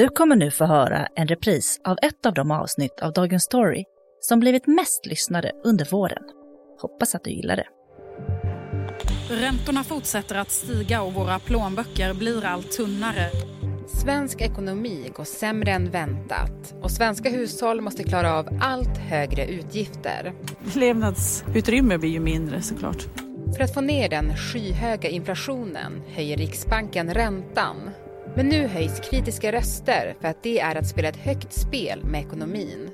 Du kommer nu få höra en repris av ett av de avsnitt av Dagens Story som blivit mest lyssnade under våren. Hoppas att du gillar det. Räntorna fortsätter att stiga och våra plånböcker blir allt tunnare. Svensk ekonomi går sämre än väntat och svenska hushåll måste klara av allt högre utgifter. Levnadsutrymme blir ju mindre såklart. För att få ner den skyhöga inflationen höjer Riksbanken räntan. Men nu höjs kritiska röster för att det är att spela ett högt spel med ekonomin.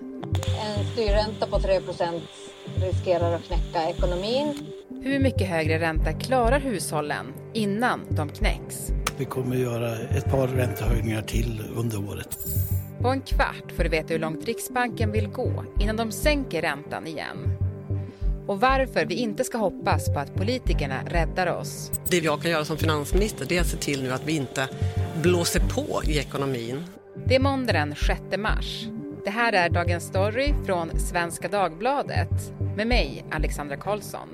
En styrränta på 3% riskerar att knäcka ekonomin. Hur mycket högre ränta klarar hushållen innan de knäcks? Vi kommer göra ett par räntehöjningar till under året. På en kvart får du veta hur långt Riksbanken vill gå innan de sänker räntan igen. Och varför vi inte ska hoppas på att politikerna räddar oss. Det jag kan göra som finansminister är att se till nu att vi inte blåser på i ekonomin. Det är måndag den 6 mars. Det här är Dagens Story från Svenska Dagbladet med mig, Alexandra Karlsson.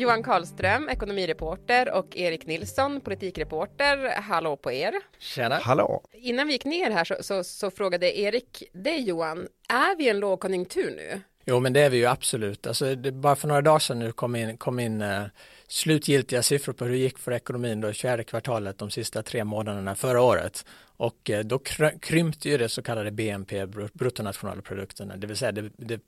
Johan Karlström, ekonomireporter och Erik Nilsson, politikreporter. Hallå på er! Tjena! Hallå! Innan vi gick ner här så, så, så frågade Erik dig Johan, är vi i en lågkonjunktur nu? Jo men det är vi ju absolut. Alltså, det, bara för några dagar sedan nu kom in, kom in uh, slutgiltiga siffror på hur det gick för ekonomin då fjärde kvartalet de sista tre månaderna förra året. Och eh, då krympte ju det så kallade BNP, bruttonationalprodukterna, det vill säga det, det,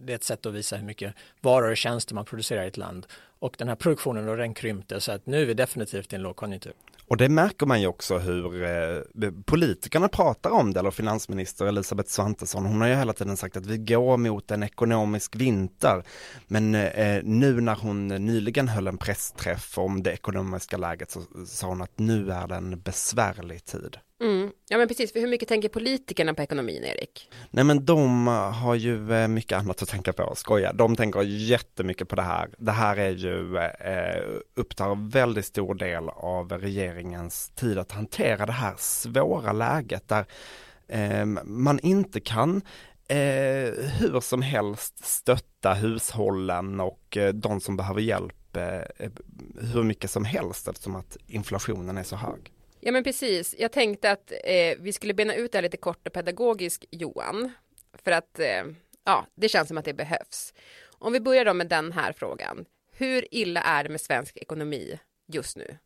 det, är ett sätt att visa hur mycket varor och tjänster man producerar i ett land. Och den här produktionen då den krympte så att nu är vi definitivt i en lågkonjunktur. Och det märker man ju också hur eh, politikerna pratar om det, eller finansminister Elisabeth Svantesson, hon har ju hela tiden sagt att vi går mot en ekonomisk vinter. Men eh, nu när hon nyligen höll en pressträff om det ekonomiska läget så sa hon att nu är det en besvärlig tid. Mm. Ja men precis, för hur mycket tänker politikerna på ekonomin Erik? Nej men de äh, har ju äh, mycket annat att tänka på, skoja. De tänker jättemycket på det här. Det här är ju, eh, upptar väldigt stor del av regeringens tid att hantera det här svåra läget där eh, man inte kan eh, hur som helst stötta hushållen och eh, de som behöver hjälp eh, hur mycket som helst eftersom att inflationen är så hög. Ja men precis, jag tänkte att eh, vi skulle bena ut det här lite kort och pedagogiskt Johan. För att eh, ja, det känns som att det behövs. Om vi börjar då med den här frågan. Hur illa är det med svensk ekonomi just nu?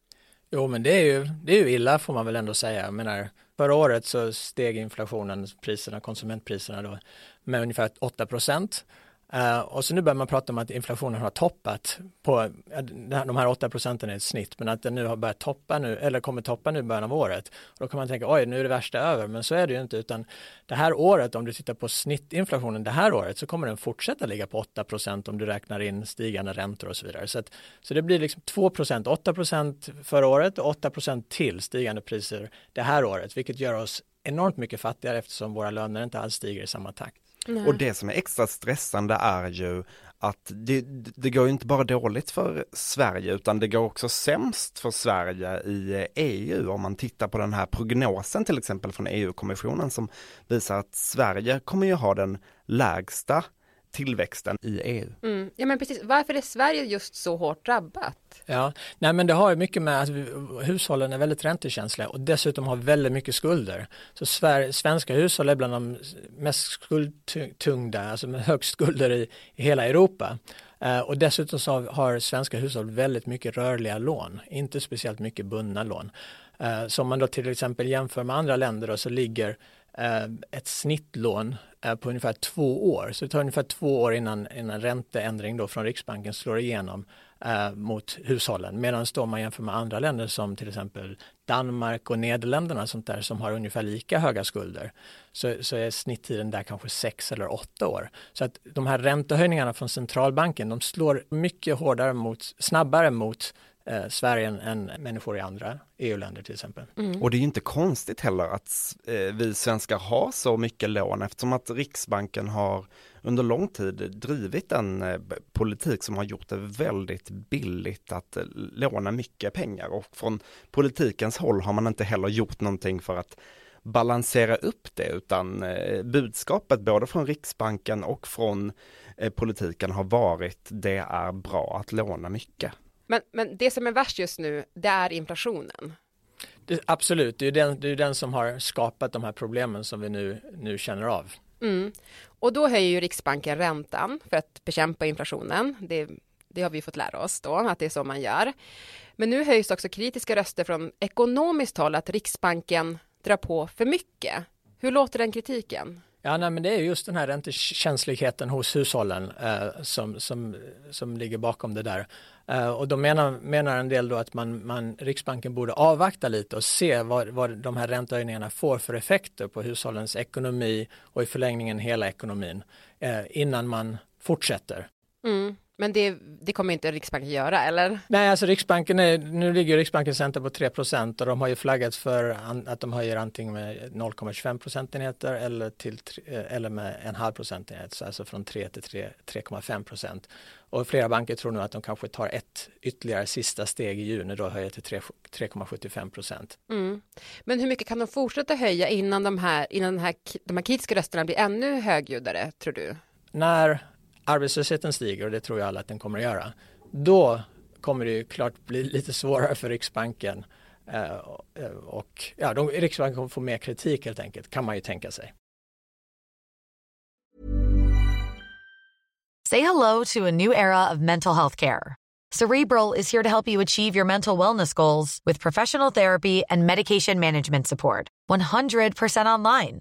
Jo men det är ju, det är ju illa får man väl ändå säga. Jag menar, förra året så steg inflationen, priserna, konsumentpriserna då med ungefär 8 procent. Uh, och så nu börjar man prata om att inflationen har toppat på, eh, de här 8 procenten är ett snitt, men att den nu har börjat toppa nu, eller kommer toppa nu i början av året. Och då kan man tänka, oj, nu är det värsta över, men så är det ju inte, utan det här året, om du tittar på snittinflationen det här året, så kommer den fortsätta ligga på 8 procent om du räknar in stigande räntor och så vidare. Så, att, så det blir liksom 2 procent, 8 procent förra året och 8 procent till stigande priser det här året, vilket gör oss enormt mycket fattigare eftersom våra löner inte alls stiger i samma takt. Nej. Och det som är extra stressande är ju att det, det går inte bara dåligt för Sverige utan det går också sämst för Sverige i EU om man tittar på den här prognosen till exempel från EU-kommissionen som visar att Sverige kommer ju ha den lägsta tillväxten i EU. Mm. Ja men precis, varför är Sverige just så hårt drabbat? Ja, nej men det har ju mycket med att vi, hushållen är väldigt räntekänsliga och dessutom har väldigt mycket skulder. Så Sver, svenska hushåll är bland de mest skuldtyngda, alltså med högst skulder i, i hela Europa. Uh, och dessutom så har svenska hushåll väldigt mycket rörliga lån, inte speciellt mycket bundna lån. Uh, så om man då till exempel jämför med andra länder då, så ligger Eh, ett snittlån eh, på ungefär två år. Så det tar ungefär två år innan, innan ränteändring då från Riksbanken slår igenom eh, mot hushållen. Medan då man jämför med andra länder som till exempel Danmark och Nederländerna sånt där som har ungefär lika höga skulder så, så är snitttiden där kanske sex eller åtta år. Så att de här räntehöjningarna från centralbanken de slår mycket hårdare mot, snabbare mot eh, Sverige än, än människor i andra EU-länder till exempel. Mm. Och det är inte konstigt heller att eh, vi svenskar har så mycket lån eftersom att Riksbanken har under lång tid drivit en eh, politik som har gjort det väldigt billigt att eh, låna mycket pengar och från politikens håll har man inte heller gjort någonting för att balansera upp det utan eh, budskapet både från Riksbanken och från eh, politiken har varit, det är bra att låna mycket. Men, men det som är värst just nu, det är inflationen. Det, absolut, det är, den, det är den som har skapat de här problemen som vi nu, nu känner av. Mm. Och då höjer ju Riksbanken räntan för att bekämpa inflationen. Det, det har vi fått lära oss då, att det är så man gör. Men nu höjs också kritiska röster från ekonomiskt håll att Riksbanken drar på för mycket. Hur låter den kritiken? Ja, nej, men det är just den här räntekänsligheten hos hushållen eh, som, som, som ligger bakom det där. Eh, och då menar, menar en del då att man, man, Riksbanken borde avvakta lite och se vad, vad de här räntehöjningarna får för effekter på hushållens ekonomi och i förlängningen hela ekonomin eh, innan man fortsätter. Mm. Men det, det, kommer inte Riksbanken göra, eller? Nej, alltså Riksbanken är, nu ligger Riksbankens ränta på 3% och de har ju flaggat för att de höjer antingen med 0,25 procentenheter eller, till, eh, eller med en halv procentenhet, alltså från 3 till 3,5 procent. Och flera banker tror nu att de kanske tar ett ytterligare sista steg i juni då höjer till 3,75 procent. Mm. Men hur mycket kan de fortsätta höja innan de här, innan här, de här kritiska rösterna blir ännu högljuddare, tror du? När arbetslösheten stiger och det tror jag alla att den kommer att göra, då kommer det ju klart bli lite svårare för Riksbanken eh, och ja, de, Riksbanken kommer få mer kritik helt enkelt, kan man ju tänka sig. Say hello to a new era of mental health care. Cerebral is here to help you achieve your mental wellness goals with professional therapy and medication management support. 100% online.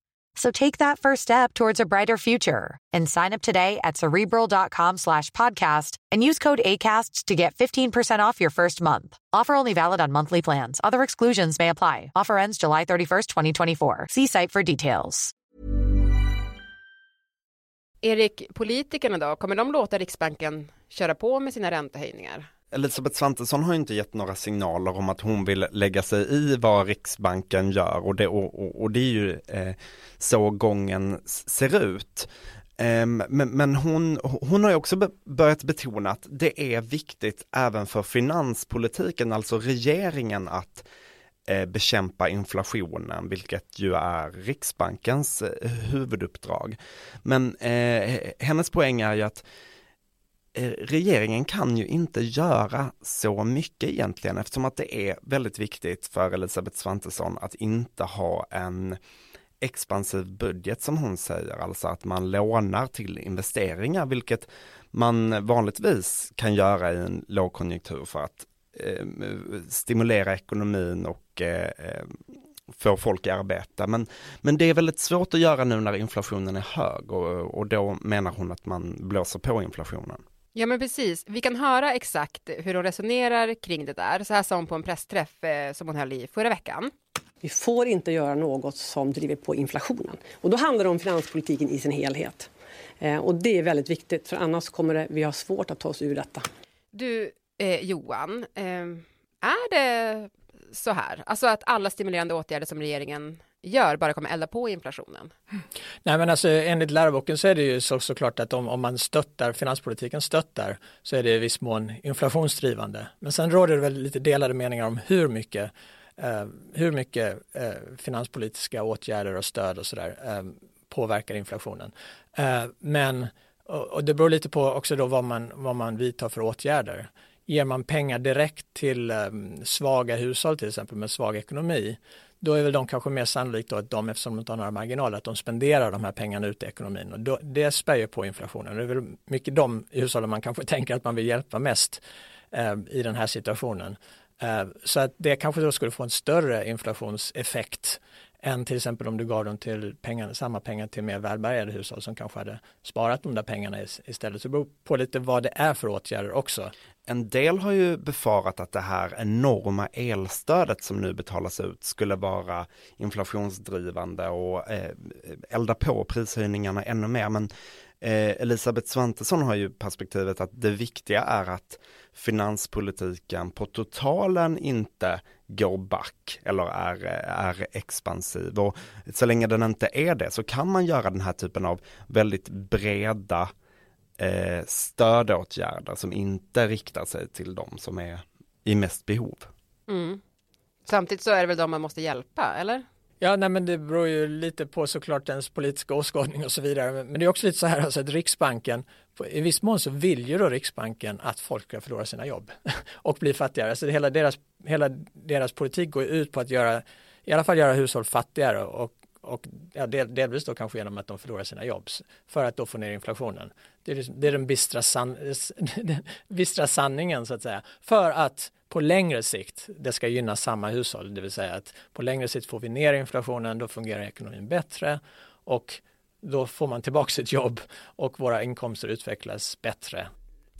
So take that first step towards a brighter future and sign up today at cerebral.com slash podcast and use code ACasts to get 15% off your first month. Offer only valid on monthly plans. Other exclusions may apply. Offer ends July 31st, 2024. See site for details. Erik, politikerna då, kommer de låta Riksbanken köra på med sina räntehöjningar? Elisabeth Svantesson har inte gett några signaler om att hon vill lägga sig i vad Riksbanken gör och det, och, och, och det är ju eh, så gången ser ut. Eh, men, men hon, hon har ju också börjat betona att det är viktigt även för finanspolitiken, alltså regeringen att eh, bekämpa inflationen, vilket ju är Riksbankens eh, huvuduppdrag. Men eh, hennes poäng är ju att Eh, Eh, regeringen kan ju inte göra så mycket egentligen eftersom att det är väldigt viktigt för Elisabeth Svantesson att inte ha en expansiv budget som hon säger, alltså att man lånar till investeringar, vilket man vanligtvis kan göra i en lågkonjunktur för att eh, stimulera ekonomin och eh, eh få folk i arbete. Men, men det är väldigt svårt att göra nu när inflationen är hög och, och då menar hon att man blåser på inflationen. Ja men precis, vi kan höra exakt hur hon resonerar kring det där. Så här sa hon på en pressträff eh, som hon höll i förra veckan. Vi får inte göra något som driver på inflationen. Och då handlar det om finanspolitiken i sin helhet. Eh, och det är väldigt viktigt, för annars kommer det, vi ha svårt att ta oss ur detta. Du, eh, Johan, eh, är det så här, alltså att alla stimulerande åtgärder som regeringen gör bara kommer elda på inflationen? Nej men alltså enligt läroboken så är det ju så, såklart att om, om man stöttar, finanspolitiken stöttar, så är det i viss mån inflationsdrivande. Men sen råder det väl lite delade meningar om hur mycket, eh, hur mycket eh, finanspolitiska åtgärder och stöd och sådär eh, påverkar inflationen. Eh, men och, och det beror lite på också då vad man, vad man vidtar för åtgärder. Ger man pengar direkt till ehm, svaga hushåll till exempel med svag ekonomi, då är väl de kanske mer sannolikt då att de, eftersom de inte har några marginaler, att de spenderar de här pengarna ut i ekonomin och då, det spär ju på inflationen. Det är väl mycket de hushållen man kanske tänker att man vill hjälpa mest eh, i den här situationen. Eh, så att det kanske då skulle få en större inflationseffekt än till exempel om du gav dem till pengar, samma pengar till mer välbärgade hushåll som kanske hade sparat de där pengarna istället. Så det beror på lite vad det är för åtgärder också. En del har ju befarat att det här enorma elstödet som nu betalas ut skulle vara inflationsdrivande och eh, elda på prishöjningarna ännu mer. Men Eh, Elisabeth Svantesson har ju perspektivet att det viktiga är att finanspolitiken på totalen inte går back eller är, är expansiv. Och så länge den inte är det så kan man göra den här typen av väldigt breda eh, stödåtgärder som inte riktar sig till de som är i mest behov. Mm. Samtidigt så är det väl de man måste hjälpa, eller? Ja, nej, men det beror ju lite på såklart ens politiska åskådning och så vidare. Men det är också lite så här alltså att Riksbanken, i viss mån så vill ju då Riksbanken att folk ska förlora sina jobb och bli fattigare. Alltså hela deras, hela deras politik går ut på att göra, i alla fall göra hushåll fattigare och, och ja, del, delvis då kanske genom att de förlorar sina jobb för att då få ner inflationen. Det är, liksom, det är den bistra, san, den bistra sanningen så att säga. För att på längre sikt det ska gynna samma hushåll, det vill säga att på längre sikt får vi ner inflationen, då fungerar ekonomin bättre och då får man tillbaka sitt jobb och våra inkomster utvecklas bättre.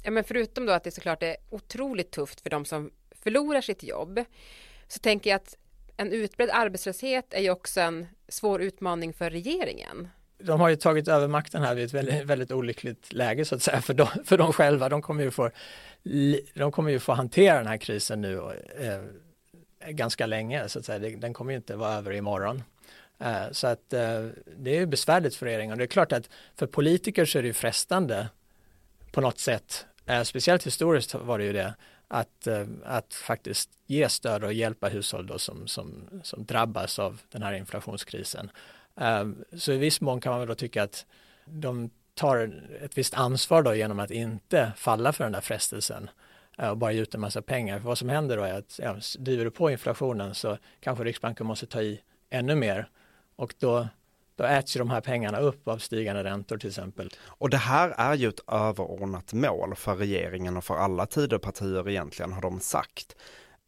Ja, men förutom då att det såklart är otroligt tufft för de som förlorar sitt jobb så tänker jag att en utbredd arbetslöshet är ju också en svår utmaning för regeringen de har ju tagit över makten här vid ett väldigt, väldigt olyckligt läge så att säga för dem, för de själva. De kommer, ju få, de kommer ju få hantera den här krisen nu eh, ganska länge så att säga. Den kommer ju inte vara över imorgon. Eh, så att eh, det är besvärligt för regeringen. Det är klart att för politiker så är det ju frestande på något sätt, eh, speciellt historiskt var det ju det, att, eh, att faktiskt ge stöd och hjälpa hushåll då som, som, som drabbas av den här inflationskrisen. Ehm, så i viss mån kan man väl då tycka att de tar ett visst ansvar då genom att inte falla för den där frestelsen eh, och bara ge ut en massa pengar. För vad som händer då är att ja, driver du på inflationen så kanske Riksbanken måste ta i ännu mer och då då äts ju de här pengarna upp av stigande räntor till exempel. Och det här är ju ett överordnat mål för regeringen och för alla Tidöpartier egentligen har de sagt.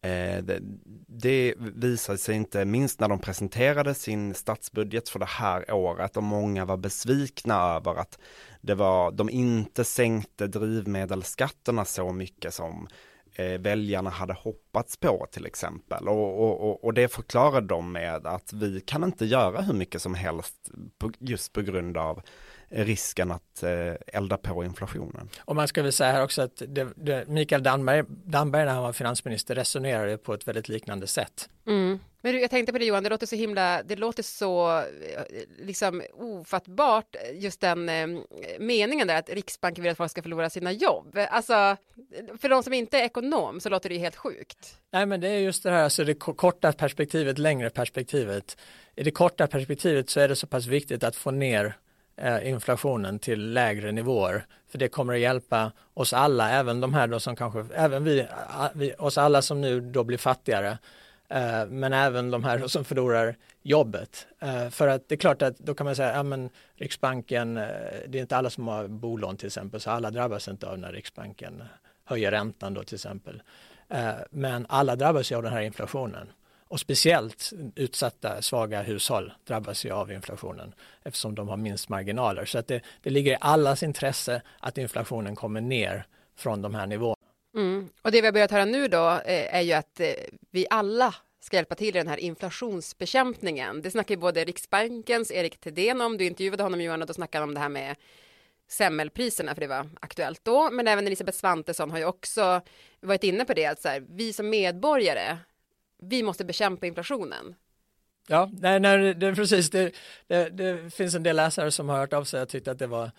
Eh, det, det visade sig inte minst när de presenterade sin statsbudget för det här året och många var besvikna över att det var, de inte sänkte drivmedelsskatterna så mycket som eh, väljarna hade hoppats på till exempel. Och, och, och, det förklarade de med att vi kan inte göra hur mycket som helst på, just på grund av risken att eh, elda på inflationen. Och man ska väl säga här också att det, det, Mikael Damberg, Damberg när han var finansminister resonerade på ett väldigt liknande sätt. Mm. Men jag tänkte på det Johan, det låter så himla, det låter så eh, liksom ofattbart just den eh, meningen där att Riksbanken vill att folk ska förlora sina jobb. Alltså, för de som inte är ekonom så låter det ju helt sjukt. Nej men det är just det här, alltså det korta perspektivet, längre perspektivet. I det korta perspektivet så är det så pass viktigt att få ner Eh, Eh, inflationen till lägre nivåer. För det kommer att hjälpa oss alla, även de här då som kanske, även vi, vi oss alla som nu då blir fattigare. Eh, men även de här som förlorar jobbet. Eh, för att det är klart att då kan man säga, ja men Riksbanken, eh, det är inte alla som har bolån till exempel, så alla drabbas inte av när Riksbanken höjer räntan då till exempel. Eh, men alla drabbas ju av den här inflationen. Och speciellt utsatta svaga hushåll drabbas ju av inflationen eftersom de har minst marginaler. Så att det, det ligger i allas intresse att inflationen kommer ner från de här nivåerna. Mm. Och det vi har börjat höra nu då eh, är ju att eh, vi alla ska hjälpa till i den här inflationsbekämpningen. Det snackar ju både Riksbankens Erik Thedéen om, du intervjuade honom Johan och då snackade han om det här med semmelpriserna för det var aktuellt då, men även Elisabeth Svantesson har ju också varit inne på det att så här, vi som medborgare vi måste bekämpa inflationen. Ja, nej, nej, det, precis. Det, det, det, finns en del läsare som har hört av sig och tyckt att det var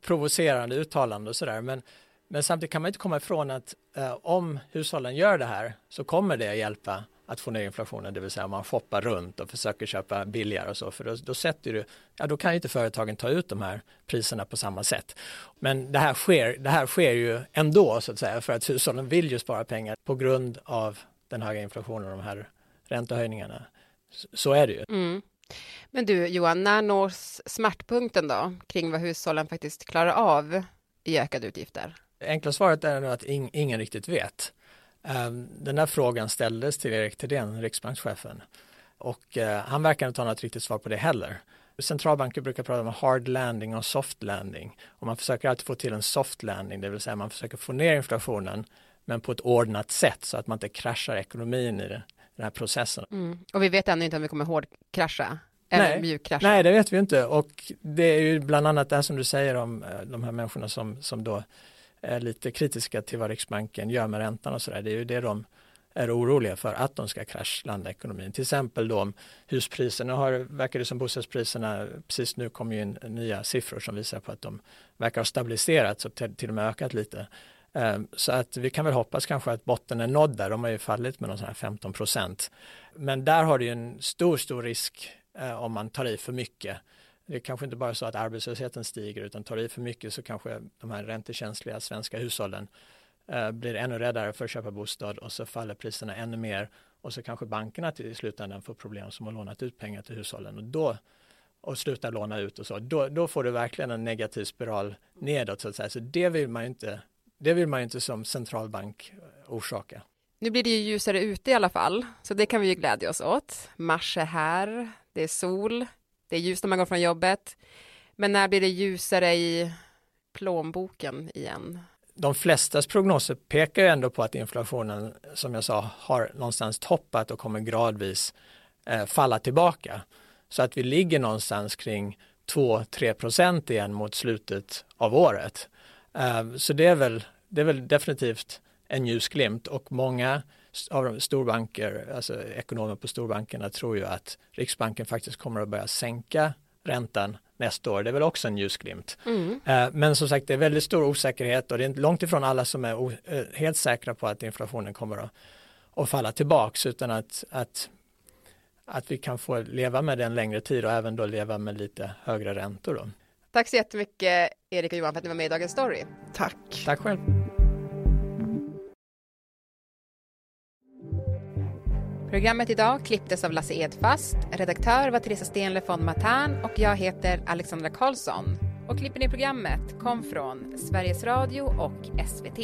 provocerande uttalande och sådär. Men, men samtidigt kan man inte komma ifrån att eh, om hushållen gör det här så kommer det att hjälpa att få ner inflationen, det vill säga om man shoppar runt och försöker köpa billigare och så, för då, då, sätter du, ja då kan ju inte företagen ta ut de här priserna på samma sätt. Men det här sker, det här sker ju ändå så att säga, för att hushållen vill ju spara pengar på grund av den höga inflationen och de här räntehöjningarna. Så är det ju. Mm. Men du Johan, när nås smärtpunkten då kring vad hushållen faktiskt klarar av i ökade utgifter? Enkla svaret är att in, ingen riktigt vet. Um, den där frågan ställdes till Erik Thedéen, riksbankschefen, och uh, han verkar inte ha något riktigt svar på det heller. Centralbanker brukar prata om hard landing och soft landing och man försöker alltid få till en soft landing, det vill säga man försöker få ner inflationen men på ett ordnat sätt så att man inte kraschar ekonomin i den här processen. Mm. Och vi vet ännu inte om vi kommer hårdkrascha Eller Nej. mjukkrasch? Nej, det vet vi inte och det är ju bland annat det här som du säger om eh, de här människorna som, som då är lite kritiska till vad Riksbanken gör med räntan och sådär. Det är ju det de är oroliga för att de ska kraschlanda ekonomin. Till exempel då om huspriserna har, verkar det som bostadspriserna, precis nu kommer ju in nya siffror som visar på att de verkar ha stabiliserats och till och med ökat lite. Ehm, så att vi kan väl hoppas kanske att botten är nådd där, de har ju fallit med någon sån här 15 procent. Men där har det ju en stor, stor risk eh, om man tar i för mycket. Det är kanske inte bara så att arbetslösheten stiger utan tar i för mycket så kanske de här räntekänsliga svenska hushållen eh, blir ännu räddare för att köpa bostad och så faller priserna ännu mer och så kanske bankerna till i slutändan får problem som har lånat ut pengar till hushållen och då och slutar låna ut och så, då, då får du verkligen en negativ spiral nedåt så att säga. Så det vill man ju inte, det vill man ju inte som centralbank eh, orsaka. Nu blir det ju ljusare ute i alla fall, så det kan vi ju glädja oss åt. Mars är här, det är sol, det är ljust när man går från jobbet. Men när blir det ljusare i plånboken igen? de flestas prognoser pekar ju ändå på att inflationen, som jag sa, har någonstans toppat och kommer gradvis eh, falla tillbaka. Så att vi ligger någonstans kring 2-3 procent igen mot slutet av året. Eh, så det är, väl, det är väl definitivt en ljusglimt och många av de storbanker, alltså ekonomer på storbankerna tror ju att Riksbanken faktiskt kommer att börja sänka räntan nästa år. Det är väl också en ljusglimt. Mm. Eh, Men som sagt, det är väldigt stor osäkerhet och det är inte långt ifrån alla som är eh, helt säkra på att inflationen kommer att, att falla tillbaks utan att, att, att vi kan få leva med den längre tid och även då leva med lite högre räntor. Då. Tack så jättemycket Erik och Johan för att ni var med i Dagens Story. Tack. Tack själv. Programmet idag klipptes av Lasse Edfast, redaktör var Teresa Stenle von Matern och jag heter Alexandra Karlsson. Och klippen i programmet kom från Sveriges Radio och SVT.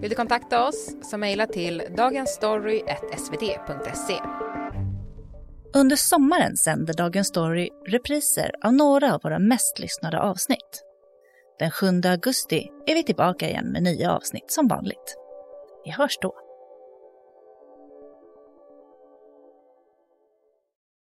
Vill du kontakta oss så mejla till dagensstory.svt.se. Under sommaren sänder Dagens Story repriser av några av våra mest lyssnade avsnitt. Den 7 augusti är vi tillbaka igen med nya avsnitt som vanligt. Vi hörs då.